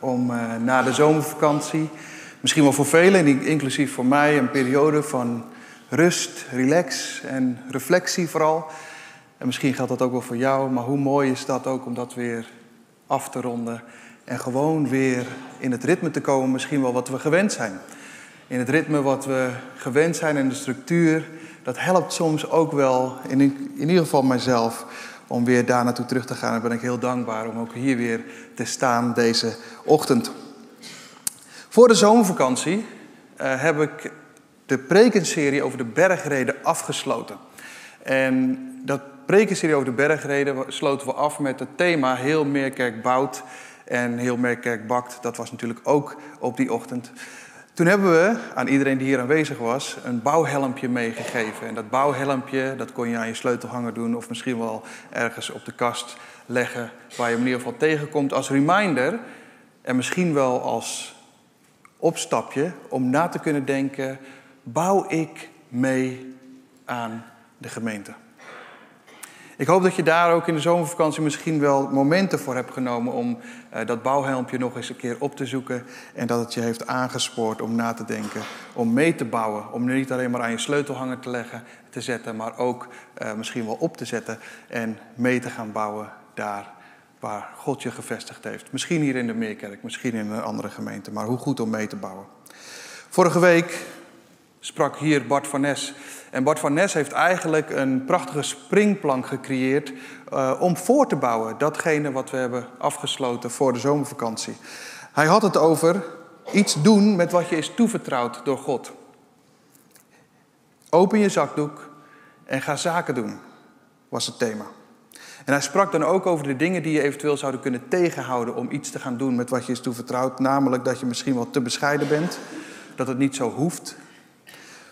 om uh, na de zomervakantie, misschien wel voor velen, inclusief voor mij, een periode van rust, relax en reflectie vooral. En misschien geldt dat ook wel voor jou, maar hoe mooi is dat ook om dat weer af te ronden en gewoon weer in het ritme te komen, misschien wel wat we gewend zijn. In het ritme wat we gewend zijn en de structuur, dat helpt soms ook wel, in, in ieder geval mijzelf, om weer daar naartoe terug te gaan. En ben ik heel dankbaar om ook hier weer te staan deze ochtend. Voor de zomervakantie uh, heb ik de prekenserie over de bergreden afgesloten. En dat prekenserie over de bergreden sloten we af met het thema Heel Meerkerk bouwt en Heel Meerkerk bakt. Dat was natuurlijk ook op die ochtend. Toen hebben we aan iedereen die hier aanwezig was een bouwhelmpje meegegeven. En dat bouwhelmpje dat kon je aan je sleutelhanger doen of misschien wel ergens op de kast leggen waar je hem in ieder geval tegenkomt als reminder en misschien wel als opstapje om na te kunnen denken: bouw ik mee aan de gemeente? Ik hoop dat je daar ook in de zomervakantie misschien wel momenten voor hebt genomen om uh, dat bouwhelmpje nog eens een keer op te zoeken. En dat het je heeft aangespoord om na te denken, om mee te bouwen. Om niet alleen maar aan je sleutelhanger te leggen, te zetten, maar ook uh, misschien wel op te zetten en mee te gaan bouwen daar waar God je gevestigd heeft. Misschien hier in de Meerkerk, misschien in een andere gemeente, maar hoe goed om mee te bouwen. Vorige week sprak hier Bart van Nes. En Bart van Nes heeft eigenlijk een prachtige springplank gecreëerd uh, om voor te bouwen datgene wat we hebben afgesloten voor de zomervakantie. Hij had het over iets doen met wat je is toevertrouwd door God. Open je zakdoek en ga zaken doen, was het thema. En hij sprak dan ook over de dingen die je eventueel zouden kunnen tegenhouden om iets te gaan doen met wat je is toevertrouwd. Namelijk dat je misschien wel te bescheiden bent, dat het niet zo hoeft,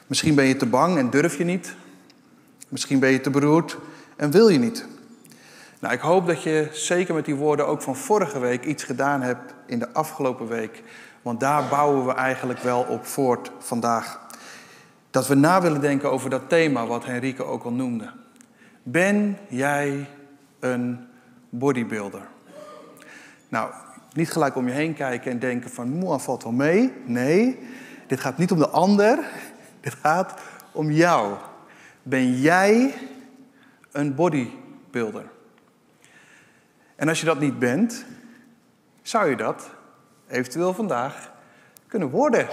Misschien ben je te bang en durf je niet. Misschien ben je te beroerd en wil je niet. Nou, ik hoop dat je zeker met die woorden ook van vorige week iets gedaan hebt in de afgelopen week. Want daar bouwen we eigenlijk wel op voort vandaag. Dat we na willen denken over dat thema wat Henrike ook al noemde. Ben jij een bodybuilder? Nou, niet gelijk om je heen kijken en denken van, moe, valt wel mee. Nee, dit gaat niet om de ander. Het gaat om jou. Ben jij een bodybuilder? En als je dat niet bent, zou je dat eventueel vandaag kunnen worden.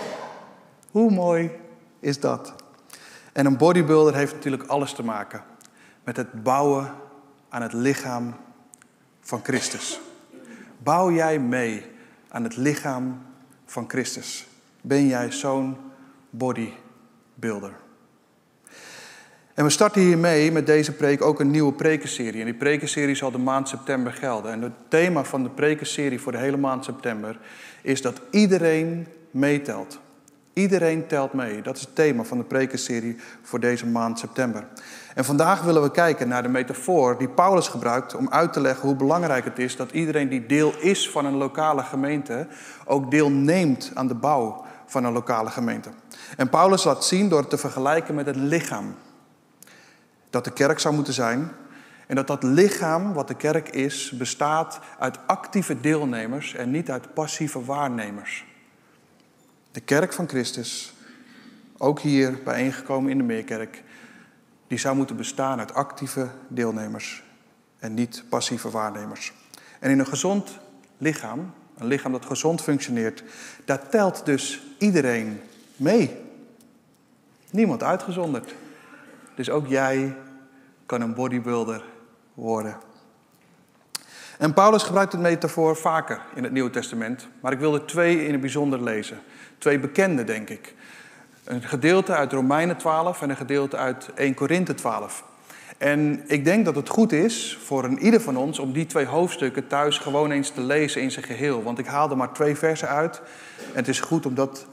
Hoe mooi is dat? En een bodybuilder heeft natuurlijk alles te maken met het bouwen aan het lichaam van Christus. Bouw jij mee aan het lichaam van Christus? Ben jij zo'n bodybuilder? Beelder. En we starten hiermee met deze preek ook een nieuwe prekenserie. En die prekenserie zal de maand september gelden. En het thema van de prekenserie voor de hele maand september is dat iedereen meetelt. Iedereen telt mee. Dat is het thema van de prekenserie voor deze maand september. En vandaag willen we kijken naar de metafoor die Paulus gebruikt om uit te leggen hoe belangrijk het is dat iedereen die deel is van een lokale gemeente ook deelneemt aan de bouw van een lokale gemeente. En Paulus laat zien door te vergelijken met het lichaam. Dat de kerk zou moeten zijn. En dat dat lichaam, wat de kerk is, bestaat uit actieve deelnemers en niet uit passieve waarnemers. De kerk van Christus, ook hier bijeengekomen in de Meerkerk, die zou moeten bestaan uit actieve deelnemers en niet passieve waarnemers. En in een gezond lichaam, een lichaam dat gezond functioneert, daar telt dus iedereen mee. Niemand uitgezonderd. Dus ook jij kan een bodybuilder worden. En Paulus gebruikt het metafoor vaker in het Nieuwe Testament, maar ik wil er twee in het bijzonder lezen. Twee bekende, denk ik. Een gedeelte uit Romeinen 12 en een gedeelte uit 1 Korinthe 12. En ik denk dat het goed is voor een ieder van ons om die twee hoofdstukken thuis gewoon eens te lezen in zijn geheel. Want ik haal er maar twee versen uit. En het is goed om dat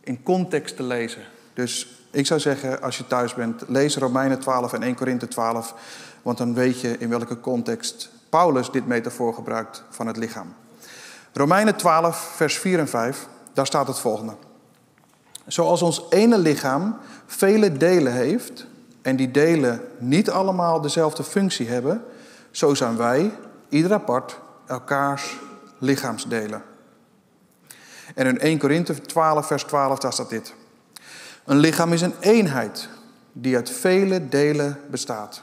in context te lezen. Dus ik zou zeggen, als je thuis bent, lees Romeinen 12 en 1 Korinthe 12. Want dan weet je in welke context Paulus dit metafoor gebruikt van het lichaam. Romeinen 12, vers 4 en 5, daar staat het volgende. Zoals ons ene lichaam vele delen heeft en die delen niet allemaal dezelfde functie hebben, zo zijn wij, ieder apart, elkaars lichaamsdelen. En in 1 Korinthe 12, vers 12, daar staat dit. Een lichaam is een eenheid die uit vele delen bestaat.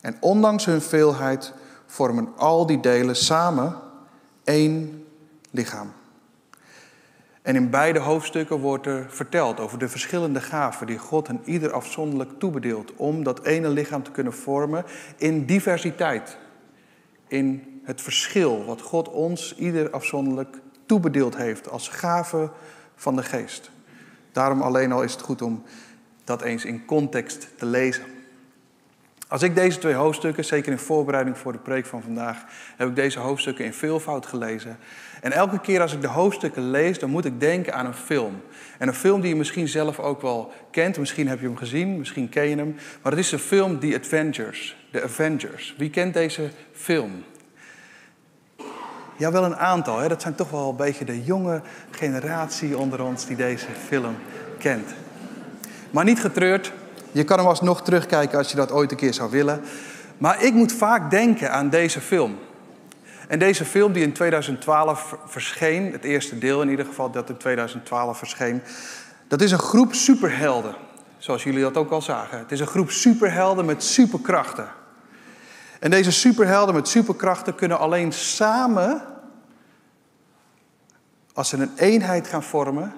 En ondanks hun veelheid vormen al die delen samen één lichaam. En in beide hoofdstukken wordt er verteld over de verschillende gaven die God en ieder afzonderlijk toebedeelt om dat ene lichaam te kunnen vormen in diversiteit. In het verschil wat God ons ieder afzonderlijk toebedeeld heeft als gave van de geest. Daarom alleen al is het goed om dat eens in context te lezen. Als ik deze twee hoofdstukken, zeker in voorbereiding voor de preek van vandaag, heb ik deze hoofdstukken in veelvoud gelezen. En elke keer als ik de hoofdstukken lees, dan moet ik denken aan een film. En een film die je misschien zelf ook wel kent. Misschien heb je hem gezien, misschien ken je hem. Maar het is de film The Avengers. The Avengers. Wie kent deze film? Ja, wel een aantal. Hè? Dat zijn toch wel een beetje de jonge generatie onder ons die deze film kent. Maar niet getreurd. Je kan hem alsnog terugkijken als je dat ooit een keer zou willen. Maar ik moet vaak denken aan deze film. En deze film die in 2012 verscheen, het eerste deel in ieder geval dat in 2012 verscheen, dat is een groep superhelden. Zoals jullie dat ook al zagen. Het is een groep superhelden met superkrachten. En deze superhelden met superkrachten kunnen alleen samen, als ze een eenheid gaan vormen,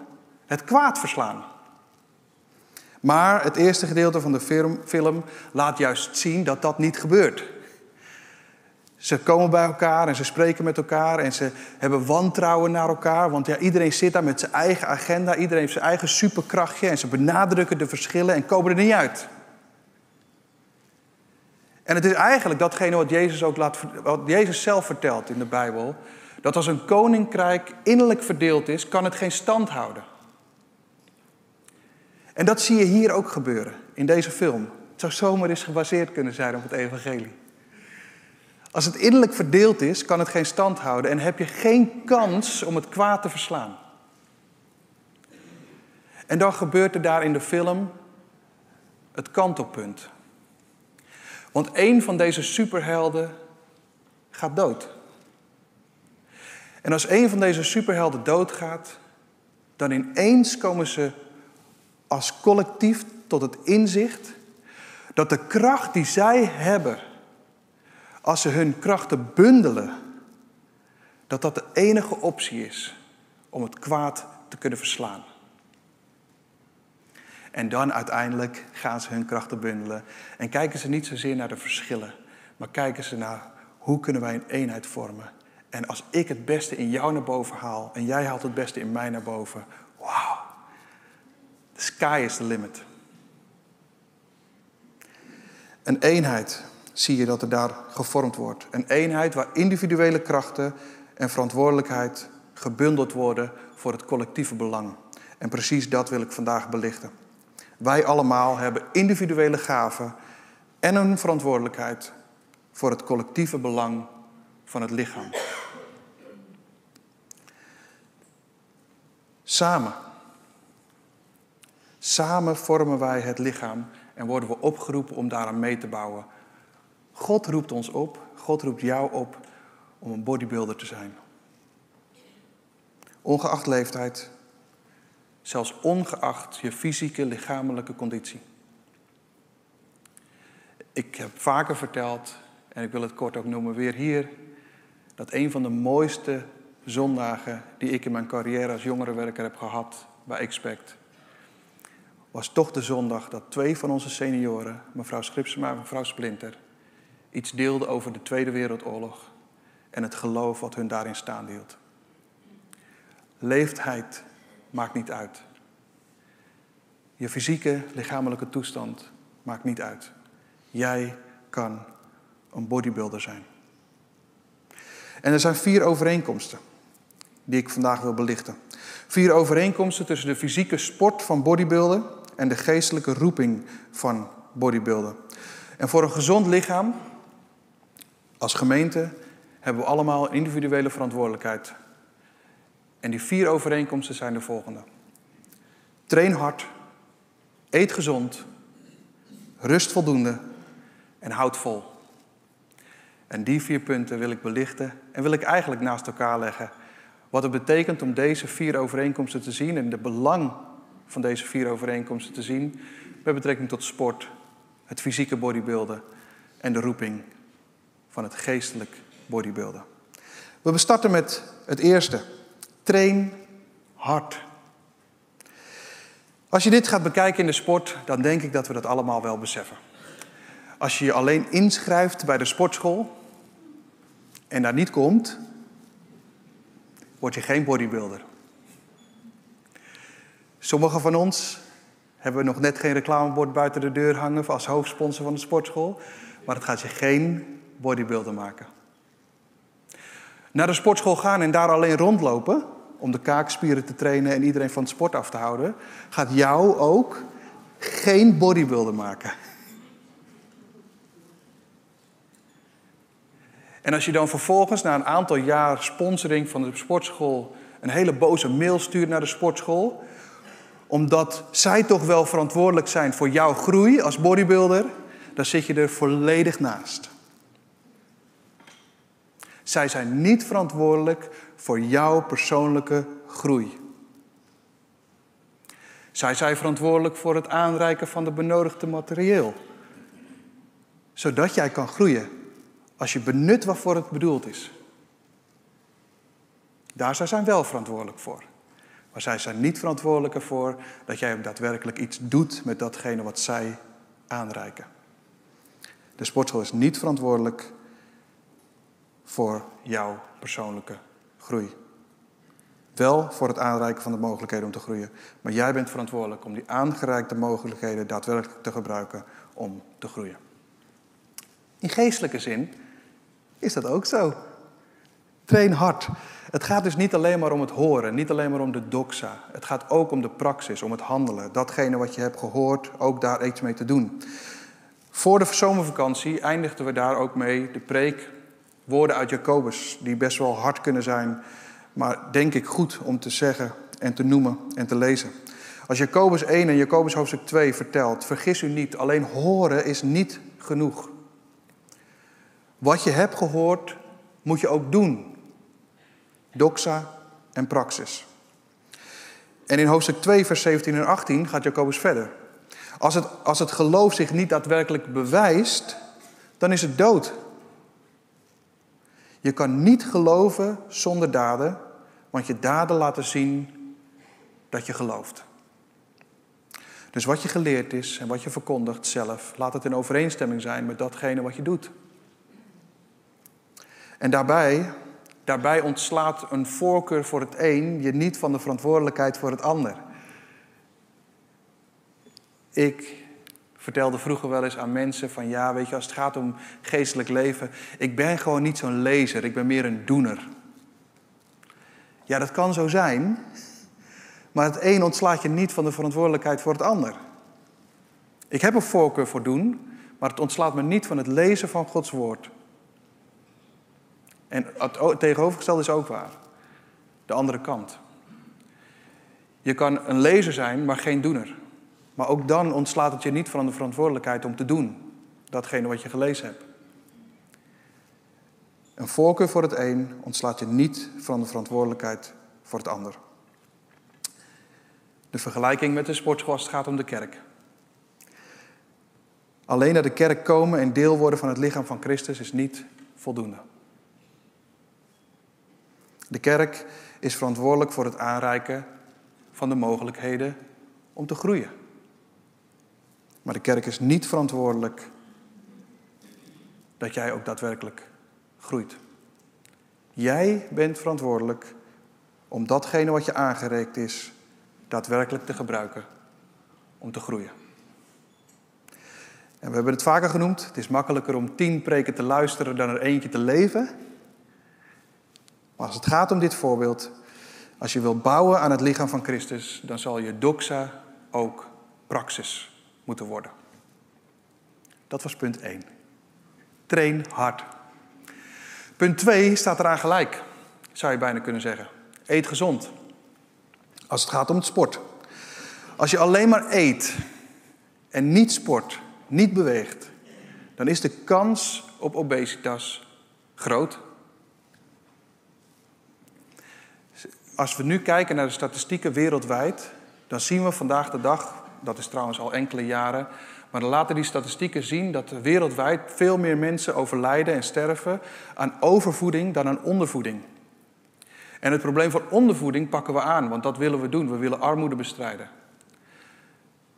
het kwaad verslaan. Maar het eerste gedeelte van de film, laat juist zien dat dat niet gebeurt. Ze komen bij elkaar en ze spreken met elkaar en ze hebben wantrouwen naar elkaar. Want ja, iedereen zit daar met zijn eigen agenda, iedereen heeft zijn eigen superkrachtje en ze benadrukken de verschillen en komen er niet uit. En het is eigenlijk datgene wat Jezus ook laat, wat Jezus zelf vertelt in de Bijbel, dat als een koninkrijk innerlijk verdeeld is, kan het geen stand houden. En dat zie je hier ook gebeuren, in deze film. Het zou zomaar eens gebaseerd kunnen zijn op het evangelie. Als het innerlijk verdeeld is, kan het geen stand houden en heb je geen kans om het kwaad te verslaan. En dan gebeurt er daar in de film het kantelpunt. Want een van deze superhelden gaat dood. En als een van deze superhelden doodgaat, dan ineens komen ze als collectief tot het inzicht dat de kracht die zij hebben, als ze hun krachten bundelen, dat dat de enige optie is om het kwaad te kunnen verslaan. En dan uiteindelijk gaan ze hun krachten bundelen en kijken ze niet zozeer naar de verschillen, maar kijken ze naar hoe kunnen wij een eenheid vormen. En als ik het beste in jou naar boven haal en jij haalt het beste in mij naar boven, sky is the limit. Een eenheid zie je dat er daar gevormd wordt. Een eenheid waar individuele krachten en verantwoordelijkheid gebundeld worden voor het collectieve belang. En precies dat wil ik vandaag belichten. Wij allemaal hebben individuele gaven en een verantwoordelijkheid voor het collectieve belang van het lichaam. Samen. Samen vormen wij het lichaam en worden we opgeroepen om daaraan mee te bouwen. God roept ons op, God roept jou op om een bodybuilder te zijn. Ongeacht leeftijd, zelfs ongeacht je fysieke, lichamelijke conditie. Ik heb vaker verteld, en ik wil het kort ook noemen weer hier, dat een van de mooiste zondagen die ik in mijn carrière als jongerenwerker heb gehad bij Expect, was toch de zondag dat twee van onze senioren, mevrouw Schripsema en mevrouw Splinter, iets deelden over de Tweede Wereldoorlog en het geloof wat hun daarin staan hield. Leeftijd maakt niet uit. Je fysieke, lichamelijke toestand maakt niet uit. Jij kan een bodybuilder zijn. En er zijn vier overeenkomsten die ik vandaag wil belichten. Vier overeenkomsten tussen de fysieke sport van bodybuilden en de geestelijke roeping van bodybuilden. En voor een gezond lichaam, als gemeente, hebben we allemaal individuele verantwoordelijkheid. En die vier overeenkomsten zijn de volgende. Train hard, eet gezond, rust voldoende en houd vol. En die vier punten wil ik belichten en wil ik eigenlijk naast elkaar leggen. Wat het betekent om deze vier overeenkomsten te zien en de belang van deze vier overeenkomsten te zien met betrekking tot sport, het fysieke bodybuilden en de roeping van het geestelijk bodybuilden. We starten met het eerste. Train hard. Als je dit gaat bekijken in de sport, dan denk ik dat we dat allemaal wel beseffen. Als je je alleen inschrijft bij de sportschool en daar niet komt, word je geen bodybuilder. Sommigen van ons hebben nog net geen reclamebord buiten de deur hangen als hoofdsponsor van de sportschool, maar het gaat je geen bodybuilder maken. Naar de sportschool gaan en daar alleen rondlopen om de kaakspieren te trainen en iedereen van het sport af te houden, gaat jou ook geen bodybuilder maken. En als je dan vervolgens na een aantal jaar sponsoring van de sportschool een hele boze mail stuurt naar de sportschool, omdat zij toch wel verantwoordelijk zijn voor jouw groei als bodybuilder, dan zit je er volledig naast. Zij zijn niet verantwoordelijk voor jouw persoonlijke groei. Zij zijn verantwoordelijk voor het aanreiken van de benodigde materieel. Zodat jij kan groeien als je benut waarvoor het bedoeld is. Daar zijn zij wel verantwoordelijk voor. Maar zij zijn niet verantwoordelijk ervoor dat jij ook daadwerkelijk iets doet met datgene wat zij aanreiken. De sportschool is niet verantwoordelijk voor jouw persoonlijke groei. Wel voor het aanreiken van de mogelijkheden om te groeien. Maar jij bent verantwoordelijk om die aangereikte mogelijkheden daadwerkelijk te gebruiken om te groeien. In geestelijke zin is dat ook zo. Train hard. Het gaat dus niet alleen maar om het horen, niet alleen maar om de doxa. Het gaat ook om de praxis, om het handelen. Datgene wat je hebt gehoord, ook daar iets mee te doen. Voor de zomervakantie eindigden we daar ook mee de preek, woorden uit Jacobus, die best wel hard kunnen zijn, maar denk ik goed om te zeggen en te noemen en te lezen. Als Jacobus 1 en Jacobus hoofdstuk 2 vertelt, vergis u niet, alleen horen is niet genoeg. Wat je hebt gehoord, moet je ook doen. Doxa en praxis. En in hoofdstuk 2, vers 17 en 18 gaat Jacobus verder. Als het, als het geloof zich niet daadwerkelijk bewijst, dan is het dood. Je kan niet geloven zonder daden, want je daden laten zien dat je gelooft. Dus wat je geleerd is en wat je verkondigt zelf, laat het in overeenstemming zijn met datgene wat je doet. En daarbij, daarbij ontslaat een voorkeur voor het een je niet van de verantwoordelijkheid voor het ander. Ik vertelde vroeger wel eens aan mensen van ja, weet je, als het gaat om geestelijk leven, ik ben gewoon niet zo'n lezer, ik ben meer een doener. Ja, dat kan zo zijn, maar het een ontslaat je niet van de verantwoordelijkheid voor het ander. Ik heb een voorkeur voor doen, maar het ontslaat me niet van het lezen van Gods woord. En het tegenovergestelde is ook waar. De andere kant. Je kan een lezer zijn, maar geen doener. Maar ook dan ontslaat het je niet van de verantwoordelijkheid om te doen. Datgene wat je gelezen hebt. Een voorkeur voor het een ontslaat je niet van de verantwoordelijkheid voor het ander. De vergelijking met de sportschool gaat om de kerk. Alleen naar de kerk komen en deel worden van het lichaam van Christus is niet voldoende. De kerk is verantwoordelijk voor het aanreiken van de mogelijkheden om te groeien. Maar de kerk is niet verantwoordelijk dat jij ook daadwerkelijk groeit. Jij bent verantwoordelijk om datgene wat je aangereikt is, daadwerkelijk te gebruiken om te groeien. En we hebben het vaker genoemd, het is makkelijker om tien preken te luisteren dan er eentje te leven. Maar als het gaat om dit voorbeeld, als je wilt bouwen aan het lichaam van Christus, dan zal je doxa ook praxis moeten worden. Dat was punt 1. Train hard. Punt 2 staat eraan gelijk, zou je bijna kunnen zeggen. Eet gezond. Als het gaat om het sport. Als je alleen maar eet en niet sport, niet beweegt, dan is de kans op obesitas groot. Als we nu kijken naar de statistieken wereldwijd, dan zien we vandaag de dag, dat is trouwens al enkele jaren, maar dan laten die statistieken zien dat wereldwijd veel meer mensen overlijden en sterven aan overvoeding dan aan ondervoeding. En het probleem van ondervoeding pakken we aan, want dat willen we doen. We willen armoede bestrijden.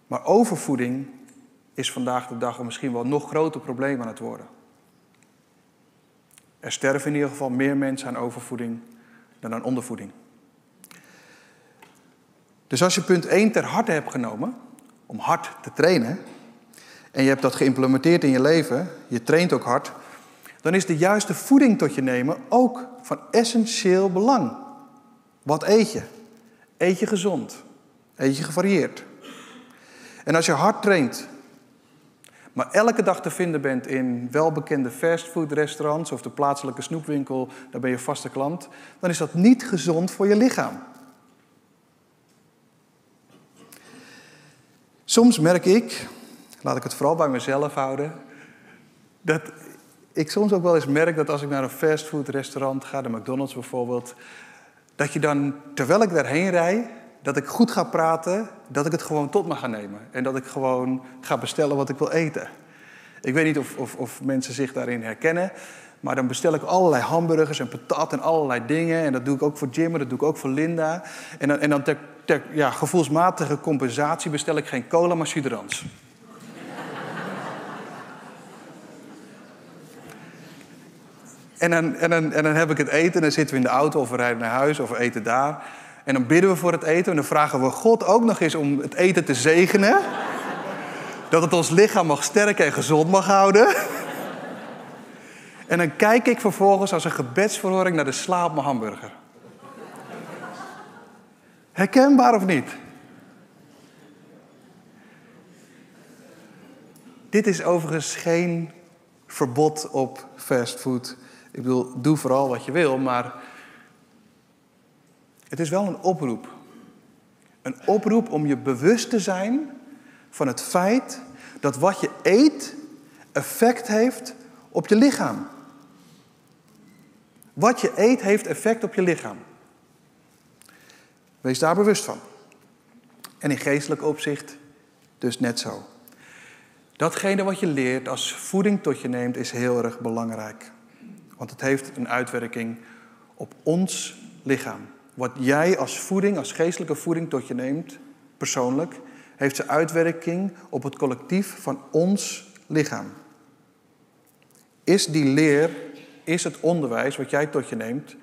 Maar overvoeding is vandaag de dag misschien wel nog groter probleem aan het worden. Er sterven in ieder geval meer mensen aan overvoeding dan aan ondervoeding. Dus als je punt 1 ter harte hebt genomen, om hard te trainen, en je hebt dat geïmplementeerd in je leven, je traint ook hard, dan is de juiste voeding tot je nemen ook van essentieel belang. Wat eet je? Eet je gezond? Eet je gevarieerd? En als je hard traint, maar elke dag te vinden bent in welbekende fastfoodrestaurants of de plaatselijke snoepwinkel, daar ben je vaste klant, dan is dat niet gezond voor je lichaam. Soms merk ik, laat ik het vooral bij mezelf houden, dat ik soms ook wel eens merk dat als ik naar een fastfoodrestaurant ga, de McDonald's bijvoorbeeld, dat je dan, terwijl ik daarheen rijd, dat ik goed ga praten, dat ik het gewoon tot me ga nemen. En dat ik gewoon ga bestellen wat ik wil eten. Ik weet niet of, of, of mensen zich daarin herkennen. Maar dan bestel ik allerlei hamburgers en patat en allerlei dingen. En dat doe ik ook voor Jim, dat doe ik ook voor Linda. En dan, en dan ter, ja, gevoelsmatige compensatie bestel ik geen cola, maar suderans. En dan, en, dan, en dan heb ik het eten en dan zitten we in de auto of we rijden naar huis of we eten daar. En dan bidden we voor het eten en dan vragen we God ook nog eens om het eten te zegenen. Dat het ons lichaam mag sterk en gezond mag houden. En dan kijk ik vervolgens als een gebedsverhoring naar de mijn hamburger. Herkenbaar of niet? Dit is overigens geen verbod op fastfood. Ik bedoel, doe vooral wat je wil, maar het is wel een oproep. Een oproep om je bewust te zijn van het feit dat wat je eet effect heeft op je lichaam. Wat je eet heeft effect op je lichaam. Wees daar bewust van. En in geestelijk opzicht dus net zo. Datgene wat je leert als voeding tot je neemt is heel erg belangrijk. Want het heeft een uitwerking op ons lichaam. Wat jij als voeding, als geestelijke voeding tot je neemt, persoonlijk, heeft zijn uitwerking op het collectief van ons lichaam. Is die leer, is het onderwijs wat jij tot je neemt,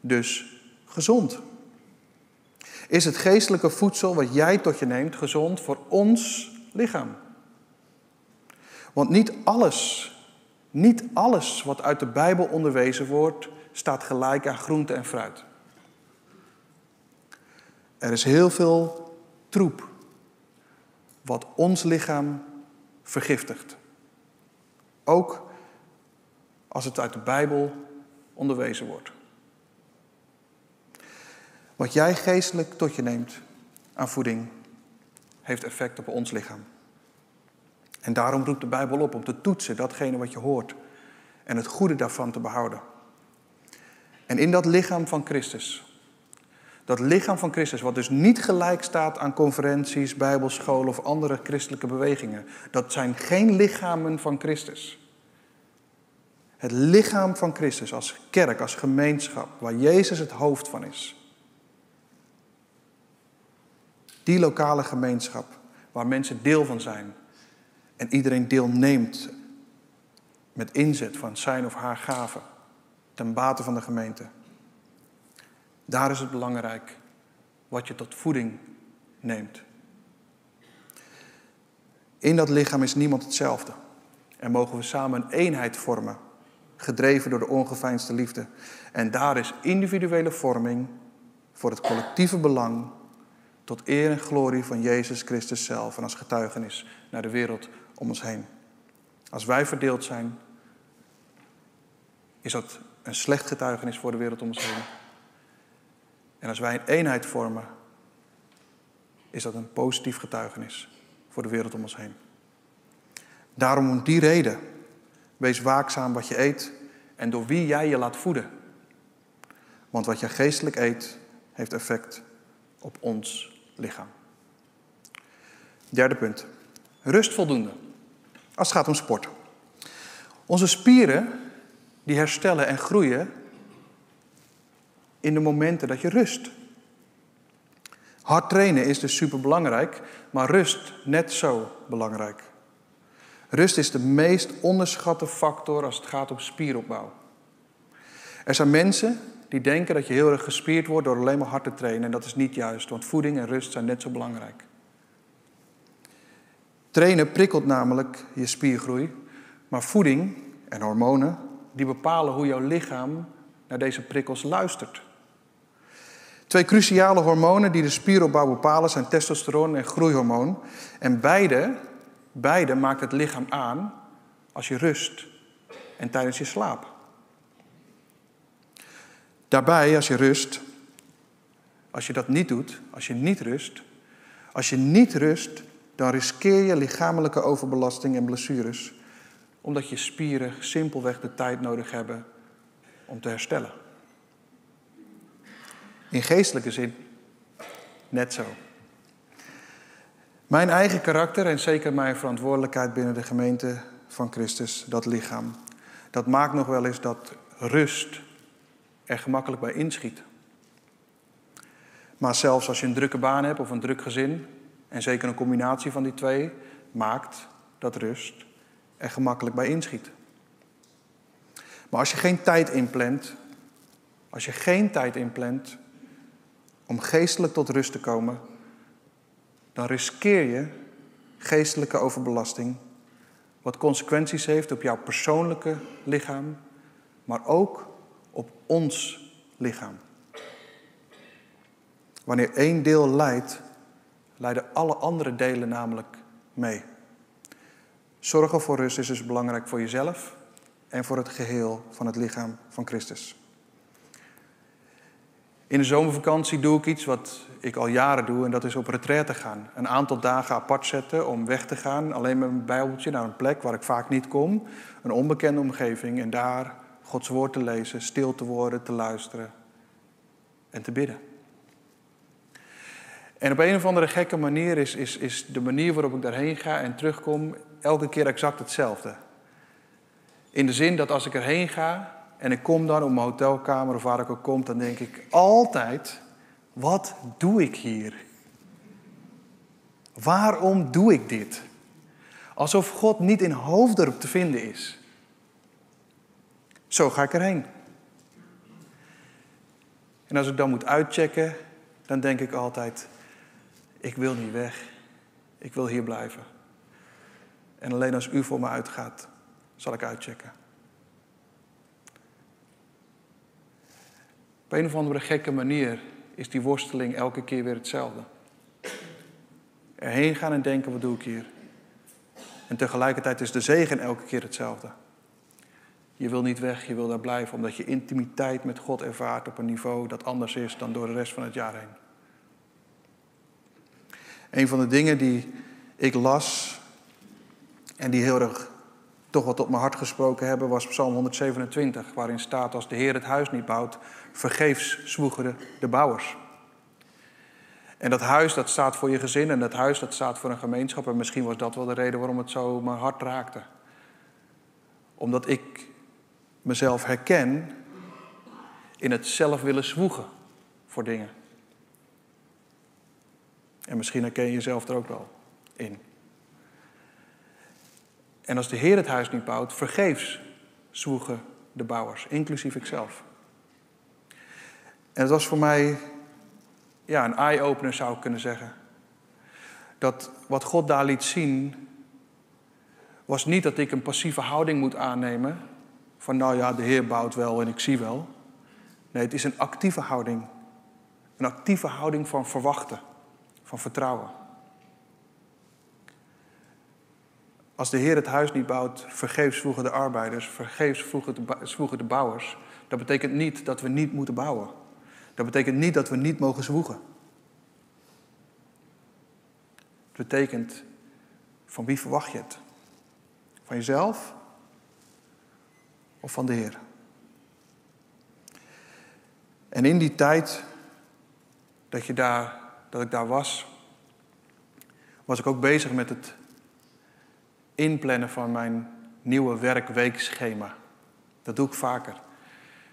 dus gezond? Is het geestelijke voedsel wat jij tot je neemt gezond voor ons lichaam? Want niet alles, niet alles wat uit de Bijbel onderwezen wordt, staat gelijk aan groente en fruit. Er is heel veel troep wat ons lichaam vergiftigt. Ook als het uit de Bijbel onderwezen wordt. Wat jij geestelijk tot je neemt aan voeding, heeft effect op ons lichaam. En daarom roept de Bijbel op om te toetsen datgene wat je hoort en het goede daarvan te behouden. En in dat lichaam van Christus dat lichaam van Christus, wat dus niet gelijk staat aan conferenties, bijbelscholen of andere christelijke bewegingen. Dat zijn geen lichamen van Christus. Het lichaam van Christus als kerk, als gemeenschap, waar Jezus het hoofd van is. Die lokale gemeenschap, waar mensen deel van zijn en iedereen deelneemt met inzet van zijn of haar gaven ten bate van de gemeente. Daar is het belangrijk wat je tot voeding neemt. In dat lichaam is niemand hetzelfde. En mogen we samen een eenheid vormen, gedreven door de ongeveinsde liefde. En daar is individuele vorming voor het collectieve belang tot eer en glorie van Jezus Christus zelf en als getuigenis naar de wereld om ons heen. Als wij verdeeld zijn, is dat een slecht getuigenis voor de wereld om ons heen. En als wij een eenheid vormen, is dat een positief getuigenis voor de wereld om ons heen. Daarom om die reden, wees waakzaam wat je eet en door wie jij je laat voeden. Want wat je geestelijk eet, heeft effect op ons lichaam. Derde punt. Rust voldoende. Als het gaat om sport. Onze spieren die herstellen en groeien in de momenten dat je rust. Hard trainen is dus superbelangrijk, maar rust net zo belangrijk. Rust is de meest onderschatte factor als het gaat om spieropbouw. Er zijn mensen die denken dat je heel erg gespierd wordt door alleen maar hard te trainen. En dat is niet juist, want voeding en rust zijn net zo belangrijk. Trainen prikkelt namelijk je spiergroei, maar voeding en hormonen die bepalen hoe jouw lichaam naar deze prikkels luistert. Twee cruciale hormonen die de spieropbouw bepalen zijn testosteron en groeihormoon. En beide, beide maakt het lichaam aan als je rust en tijdens je slaap. Daarbij, als je rust, als je dat niet doet, als je niet rust, als je niet rust, dan riskeer je lichamelijke overbelasting en blessures, omdat je spieren simpelweg de tijd nodig hebben om te herstellen. In geestelijke zin net zo. Mijn eigen karakter en zeker mijn verantwoordelijkheid binnen de gemeente van Christus, dat lichaam, dat maakt nog wel eens dat rust er gemakkelijk bij inschiet. Maar zelfs als je een drukke baan hebt of een druk gezin, en zeker een combinatie van die twee, maakt dat rust er gemakkelijk bij inschiet. Maar als je geen tijd inplant, als je geen tijd inplant om geestelijk tot rust te komen, dan riskeer je geestelijke overbelasting, wat consequenties heeft op jouw persoonlijke lichaam, maar ook op ons lichaam. Wanneer één deel lijdt, lijden alle andere delen namelijk mee. Zorgen voor rust is dus belangrijk voor jezelf en voor het geheel van het lichaam van Christus. In de zomervakantie doe ik iets wat ik al jaren doe en dat is op retraite gaan. Een aantal dagen apart zetten om weg te gaan, alleen met een bijbeltje naar een plek waar ik vaak niet kom. Een onbekende omgeving en daar Gods woord te lezen, stil te worden, te luisteren en te bidden. En op een of andere gekke manier is, is, is de manier waarop ik daarheen ga en terugkom elke keer exact hetzelfde. In de zin dat als ik erheen ga en ik kom dan op mijn hotelkamer of waar ik ook kom, dan denk ik altijd, wat doe ik hier? Waarom doe ik dit? Alsof God niet in Hoofddorp te vinden is. Zo ga ik erheen. En als ik dan moet uitchecken, dan denk ik altijd, ik wil niet weg. Ik wil hier blijven. En alleen als u voor me uitgaat, zal ik uitchecken. Op een of andere gekke manier is die worsteling elke keer weer hetzelfde. Erheen gaan en denken, wat doe ik hier? En tegelijkertijd is de zegen elke keer hetzelfde. Je wil niet weg, je wil daar blijven, omdat je intimiteit met God ervaart op een niveau dat anders is dan door de rest van het jaar heen. Een van de dingen die ik las en die heel erg toch wat tot mijn hart gesproken hebben, was Psalm 127, waarin staat: Als de Heer het huis niet bouwt, vergeefs zwoegen de bouwers. En dat huis dat staat voor je gezin en dat huis dat staat voor een gemeenschap. En misschien was dat wel de reden waarom het zo mijn hart raakte. Omdat ik mezelf herken in het zelf willen zwoegen voor dingen. En misschien herken je jezelf er ook wel in. En als de Heer het huis niet bouwt, vergeefs zwoegen de bouwers, inclusief ikzelf. En het was voor mij ja, een eye-opener, zou ik kunnen zeggen. Dat wat God daar liet zien, was niet dat ik een passieve houding moet aannemen. Van nou ja, de Heer bouwt wel en ik zie wel. Nee, het is een actieve houding. Een actieve houding van verwachten, van vertrouwen. Als de Heer het huis niet bouwt, vergeefs vroegen de arbeiders, vergeefs vroegen de bouwers. Dat betekent niet dat we niet moeten bouwen. Dat betekent niet dat we niet mogen zwoegen. Het betekent, van wie verwacht je het? Van jezelf of van de Heer? En in die tijd dat, je daar, dat ik daar was, was ik ook bezig met het inplannen van mijn nieuwe werkweekschema. Dat doe ik vaker.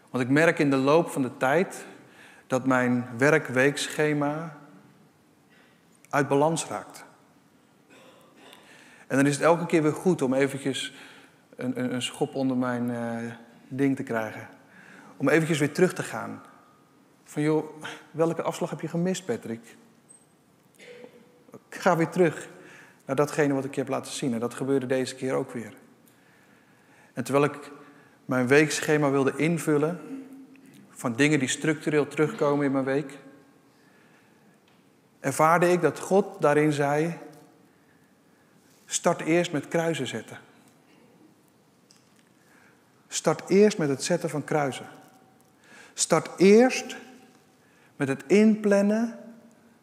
Want ik merk in de loop van de tijd dat mijn werkweekschema uit balans raakt. En dan is het elke keer weer goed om eventjes een, een, een schop onder mijn uh, ding te krijgen. Om eventjes weer terug te gaan. Van joh, welke afslag heb je gemist, Patrick? Ik ga weer terug naar datgene wat ik je heb laten zien. En dat gebeurde deze keer ook weer. En terwijl ik mijn weekschema wilde invullen van dingen die structureel terugkomen in mijn week, ervaarde ik dat God daarin zei: start eerst met kruisen zetten. Start eerst met het zetten van kruisen. Start eerst met het inplannen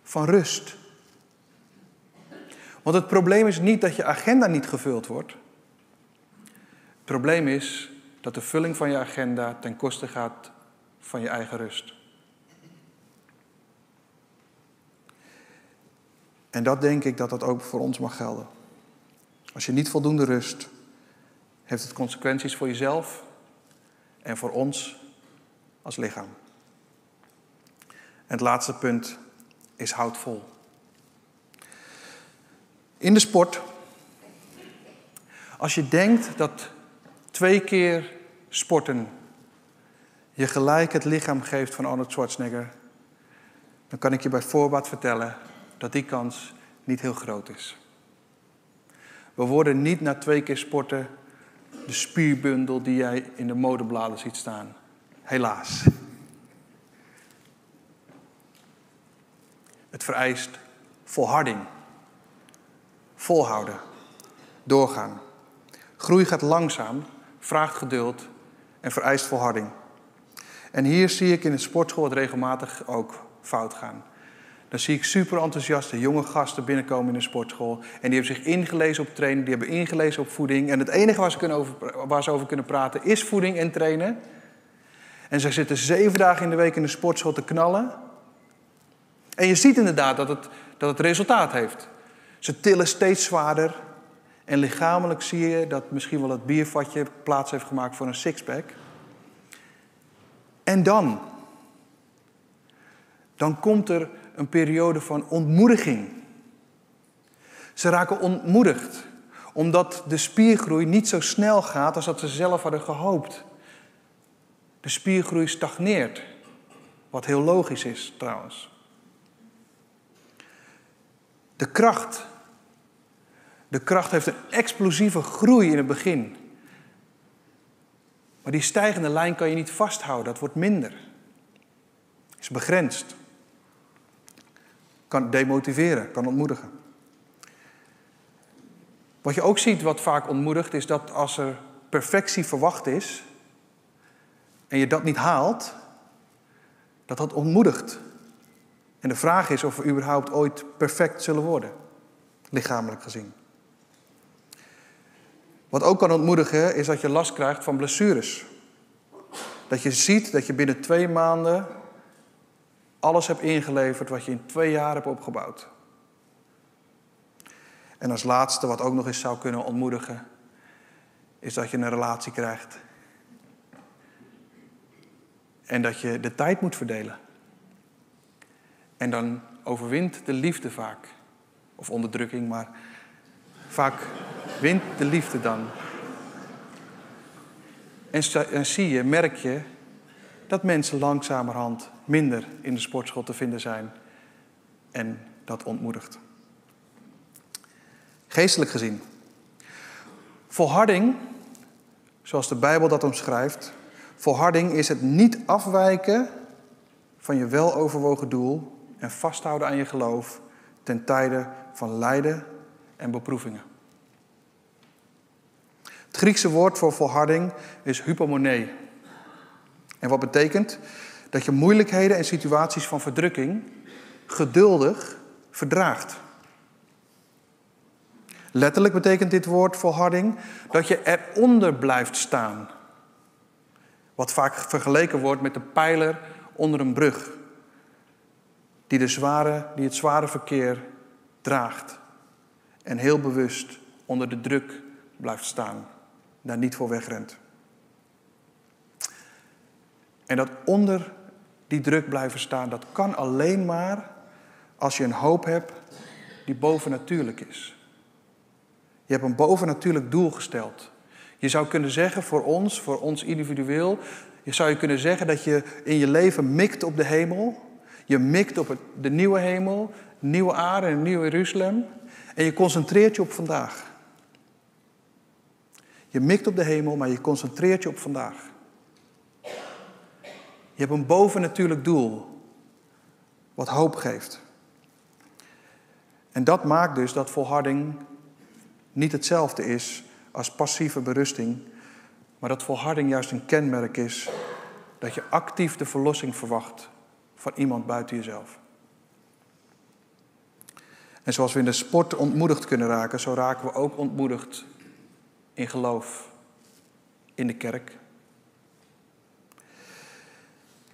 van rust. Want het probleem is niet dat je agenda niet gevuld wordt. Het probleem is dat de vulling van je agenda ten koste gaat van je eigen rust. En dat denk ik dat dat ook voor ons mag gelden. Als je niet voldoende rust, heeft het consequenties voor jezelf en voor ons als lichaam. En het laatste punt is houd vol. In de sport, als je denkt dat twee keer sporten je gelijk het lichaam geeft van Arnold Schwarzenegger, dan kan ik je bij voorbaat vertellen dat die kans niet heel groot is. We worden niet na twee keer sporten de spierbundel die jij in de modebladen ziet staan. Helaas. Het vereist volharding. Volhouden. Doorgaan. Groei gaat langzaam, vraagt geduld en vereist volharding. En hier zie ik in de sportschool het regelmatig ook fout gaan. Dan zie ik super enthousiaste jonge gasten binnenkomen in de sportschool. En die hebben zich ingelezen op trainen, die hebben ingelezen op voeding. En het enige waar ze, kunnen over, waar ze over kunnen praten is voeding en trainen. En ze zitten zeven dagen in de week in de sportschool te knallen. En je ziet inderdaad dat het, dat het resultaat heeft. Ze tillen steeds zwaarder. En lichamelijk zie je dat misschien wel het biervatje plaats heeft gemaakt voor een sixpack. En dan? Dan komt er een periode van ontmoediging. Ze raken ontmoedigd, omdat de spiergroei niet zo snel gaat als dat ze zelf hadden gehoopt. De spiergroei stagneert, wat heel logisch is trouwens. De kracht. De kracht heeft een explosieve groei in het begin. Maar die stijgende lijn kan je niet vasthouden, dat wordt minder. Is begrensd. Kan demotiveren, kan ontmoedigen. Wat je ook ziet, wat vaak ontmoedigt, is dat als er perfectie verwacht is en je dat niet haalt, dat dat ontmoedigt. En de vraag is of we überhaupt ooit perfect zullen worden, lichamelijk gezien. Wat ook kan ontmoedigen is dat je last krijgt van blessures. Dat je ziet dat je binnen twee maanden alles hebt ingeleverd wat je in twee jaar hebt opgebouwd. En als laatste, wat ook nog eens zou kunnen ontmoedigen, is dat je een relatie krijgt. En dat je de tijd moet verdelen. En dan overwint de liefde vaak. Of onderdrukking, maar vaak wint de liefde dan. En, zie je, merk je dat mensen langzamerhand minder in de sportschool te vinden zijn. En dat ontmoedigt. Geestelijk gezien. Volharding, zoals de Bijbel dat omschrijft, volharding is het niet afwijken van je weloverwogen doel en vasthouden aan je geloof ten tijde van lijden en beproevingen. Het Griekse woord voor volharding is hypomonee. En wat betekent dat je moeilijkheden en situaties van verdrukking geduldig verdraagt. Letterlijk betekent dit woord volharding dat je eronder blijft staan. Wat vaak vergeleken wordt met de pijler onder een brug, die, de zware, die het zware verkeer draagt en heel bewust onder de druk blijft staan, daar niet voor wegrent. En dat onder die druk blijven staan, dat kan alleen maar als je een hoop hebt die bovennatuurlijk is. Je hebt een bovennatuurlijk doel gesteld. Je zou kunnen zeggen voor ons, voor ons individueel, je zou je kunnen zeggen dat je in je leven mikt op de hemel. Je mikt op de nieuwe hemel, nieuwe aarde en nieuwe Jeruzalem. En je concentreert je op vandaag. Je mikt op de hemel, maar je concentreert je op vandaag. Je hebt een bovennatuurlijk doel, wat hoop geeft. En dat maakt dus dat volharding niet hetzelfde is als passieve berusting, maar dat volharding juist een kenmerk is dat je actief de verlossing verwacht van iemand buiten jezelf. En zoals we in de sport ontmoedigd kunnen raken, zo raken we ook ontmoedigd in geloof in de kerk.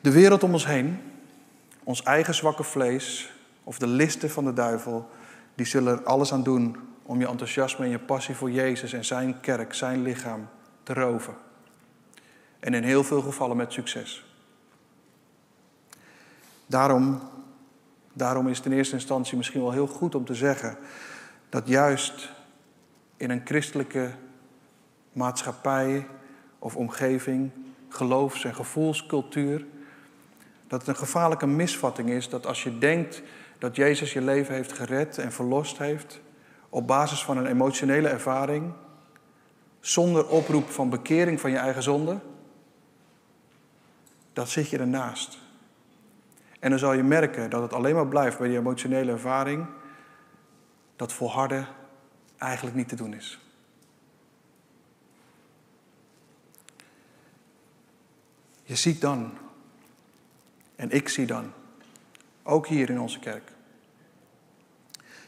De wereld om ons heen, ons eigen zwakke vlees of de listen van de duivel, die zullen er alles aan doen om je enthousiasme en je passie voor Jezus en zijn kerk, zijn lichaam te roven. En in heel veel gevallen met succes. Daarom, daarom is het in eerste instantie misschien wel heel goed om te zeggen dat juist in een christelijke maatschappij of omgeving, geloofs- en gevoelscultuur, dat het een gevaarlijke misvatting is dat als je denkt dat Jezus je leven heeft gered en verlost heeft, op basis van een emotionele ervaring, zonder oproep van bekering van je eigen zonde, dat zit je ernaast. En dan zal je merken dat het alleen maar blijft bij die emotionele ervaring, dat volharden eigenlijk niet te doen is. Je ziet dan, en ik zie dan, ook hier in onze kerk,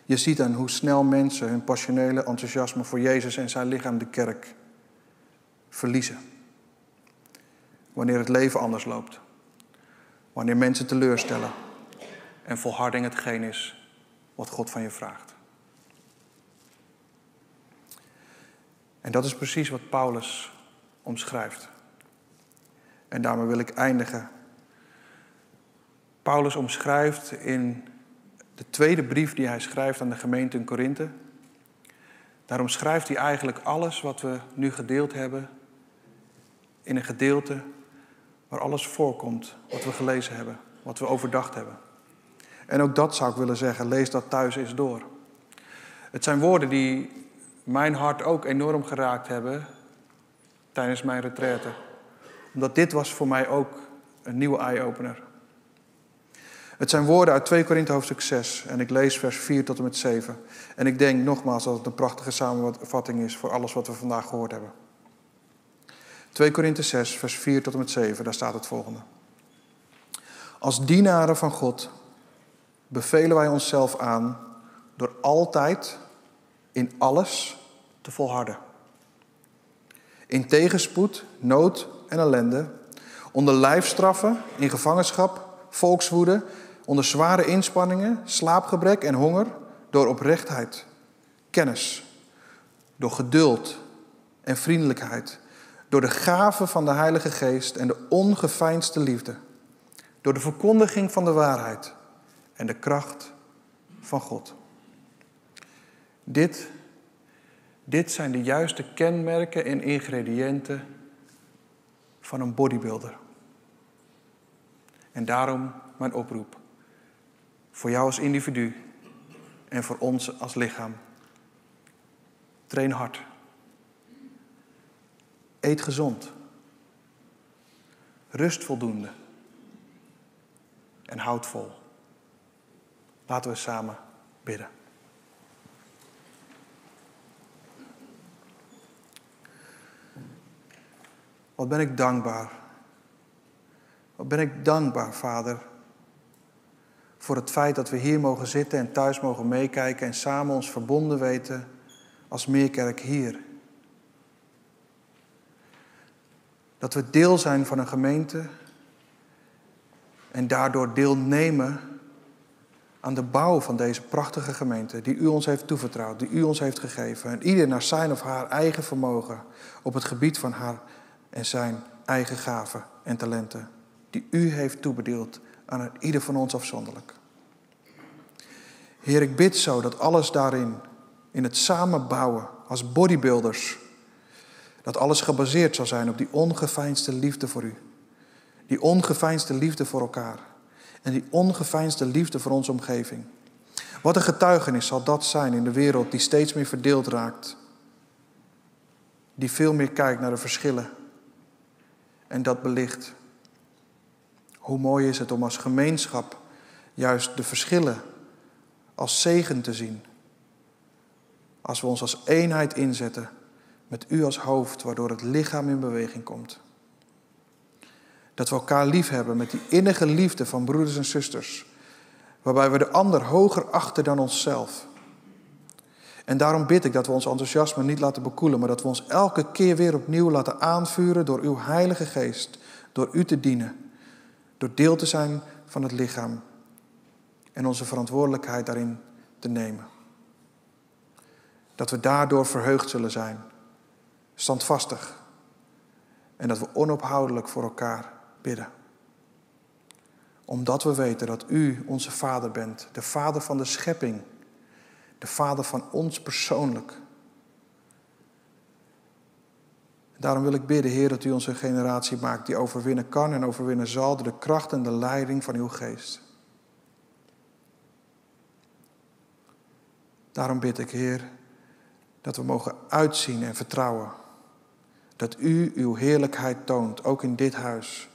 je ziet dan hoe snel mensen hun passionele enthousiasme voor Jezus en zijn lichaam, de kerk, verliezen. Wanneer het leven anders loopt. Wanneer mensen teleurstellen. En volharding hetgeen is wat God van je vraagt. En dat is precies wat Paulus omschrijft. En daarmee wil ik eindigen. Paulus omschrijft in de tweede brief die hij schrijft aan de gemeente in Korinthe. Daarom schrijft hij eigenlijk alles wat we nu gedeeld hebben in een gedeelte waar alles voorkomt wat we gelezen hebben, wat we overdacht hebben. En ook dat zou ik willen zeggen, lees dat thuis eens door. Het zijn woorden die mijn hart ook enorm geraakt hebben tijdens mijn retraite. Omdat dit was voor mij ook een nieuwe eye-opener. Het zijn woorden uit 2 Korinthe hoofdstuk 6 en ik lees vers 4 tot en met 7. En ik denk nogmaals dat het een prachtige samenvatting is voor alles wat we vandaag gehoord hebben. 2 Korinthe 6, vers 4 tot en met 7, daar staat het volgende. Als dienaren van God bevelen wij onszelf aan door altijd in alles te volharden. In tegenspoed, nood en ellende, onder lijfstraffen, in gevangenschap, volkswoede, onder zware inspanningen, slaapgebrek en honger, door oprechtheid, kennis, door geduld en vriendelijkheid, door de gave van de Heilige Geest en de ongeveinsde liefde, door de verkondiging van de waarheid en de kracht van God. Dit, dit zijn de juiste kenmerken en ingrediënten van een bodybuilder. En daarom mijn oproep. Voor jou als individu en voor ons als lichaam. Train hard. Eet gezond. Rust voldoende. En houd vol. Laten we samen bidden. Wat ben ik dankbaar. Wat ben ik dankbaar, Vader, voor het feit dat we hier mogen zitten en thuis mogen meekijken en samen ons verbonden weten als Meerkerk hier. Dat we deel zijn van een gemeente en daardoor deelnemen aan de bouw van deze prachtige gemeente die u ons heeft toevertrouwd, die u ons heeft gegeven. En ieder naar zijn of haar eigen vermogen op het gebied van haar en zijn eigen gaven en talenten, die u heeft toebedeeld aan ieder van ons afzonderlijk. Heer, ik bid zo dat alles daarin, in het samenbouwen als bodybuilders, dat alles gebaseerd zal zijn op die ongeveinsde liefde voor u. Die ongeveinsde liefde voor elkaar. En die ongeveinsde liefde voor onze omgeving. Wat een getuigenis zal dat zijn in de wereld die steeds meer verdeeld raakt. Die veel meer kijkt naar de verschillen. En dat belicht. Hoe mooi is het om als gemeenschap juist de verschillen als zegen te zien. Als we ons als eenheid inzetten met u als hoofd, waardoor het lichaam in beweging komt. Dat we elkaar lief hebben met die innige liefde van broeders en zusters, waarbij we de ander hoger achten dan onszelf. En daarom bid ik dat we ons enthousiasme niet laten bekoelen, maar dat we ons elke keer weer opnieuw laten aanvuren door uw Heilige Geest, door u te dienen, door deel te zijn van het lichaam en onze verantwoordelijkheid daarin te nemen. Dat we daardoor verheugd zullen zijn, standvastig en dat we onophoudelijk voor elkaar bidden. Omdat we weten dat u onze Vader bent, de Vader van de schepping, de Vader van ons persoonlijk. Daarom wil ik bidden, Heer, dat u onze generatie maakt die overwinnen kan en overwinnen zal door de kracht en de leiding van uw geest. Daarom bid ik, Heer, dat we mogen uitzien en vertrouwen. Dat U uw heerlijkheid toont, ook in dit huis.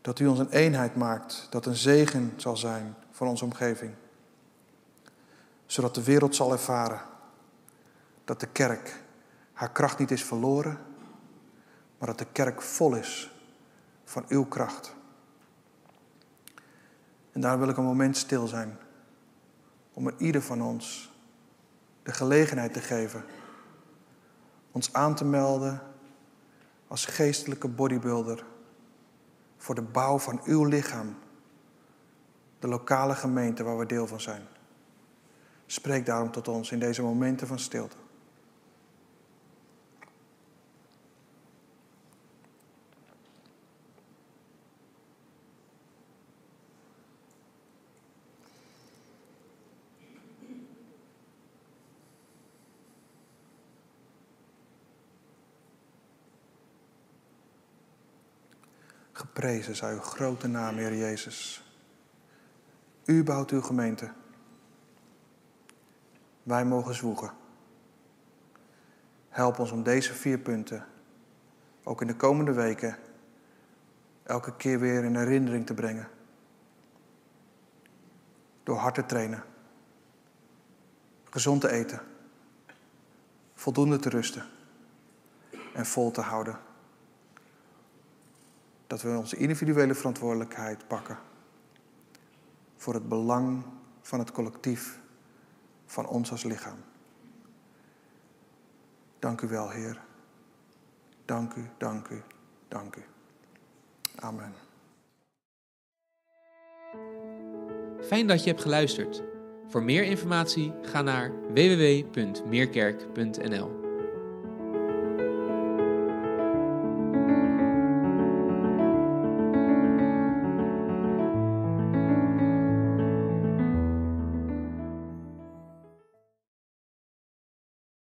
Dat U ons een eenheid maakt, dat een zegen zal zijn voor onze omgeving. Zodat de wereld zal ervaren dat de kerk haar kracht niet is verloren, maar dat de kerk vol is van uw kracht. En daar wil ik een moment stil zijn om er ieder van ons de gelegenheid te geven ons aan te melden als geestelijke bodybuilder voor de bouw van uw lichaam, de lokale gemeente waar we deel van zijn. Spreek daarom tot ons in deze momenten van stilte. Geprezen zij uw grote naam, Heer Jezus. U bouwt uw gemeente. Wij mogen zwoegen. Help ons om deze vier punten ook in de komende weken elke keer weer in herinnering te brengen. Door hard te trainen, gezond te eten, voldoende te rusten en vol te houden dat we onze individuele verantwoordelijkheid pakken voor het belang van het collectief, van ons als lichaam. Dank u wel, Heer. Dank u, dank u, dank u. Amen. Fijn dat je hebt geluisterd. Voor meer informatie ga naar www.meerkerk.nl.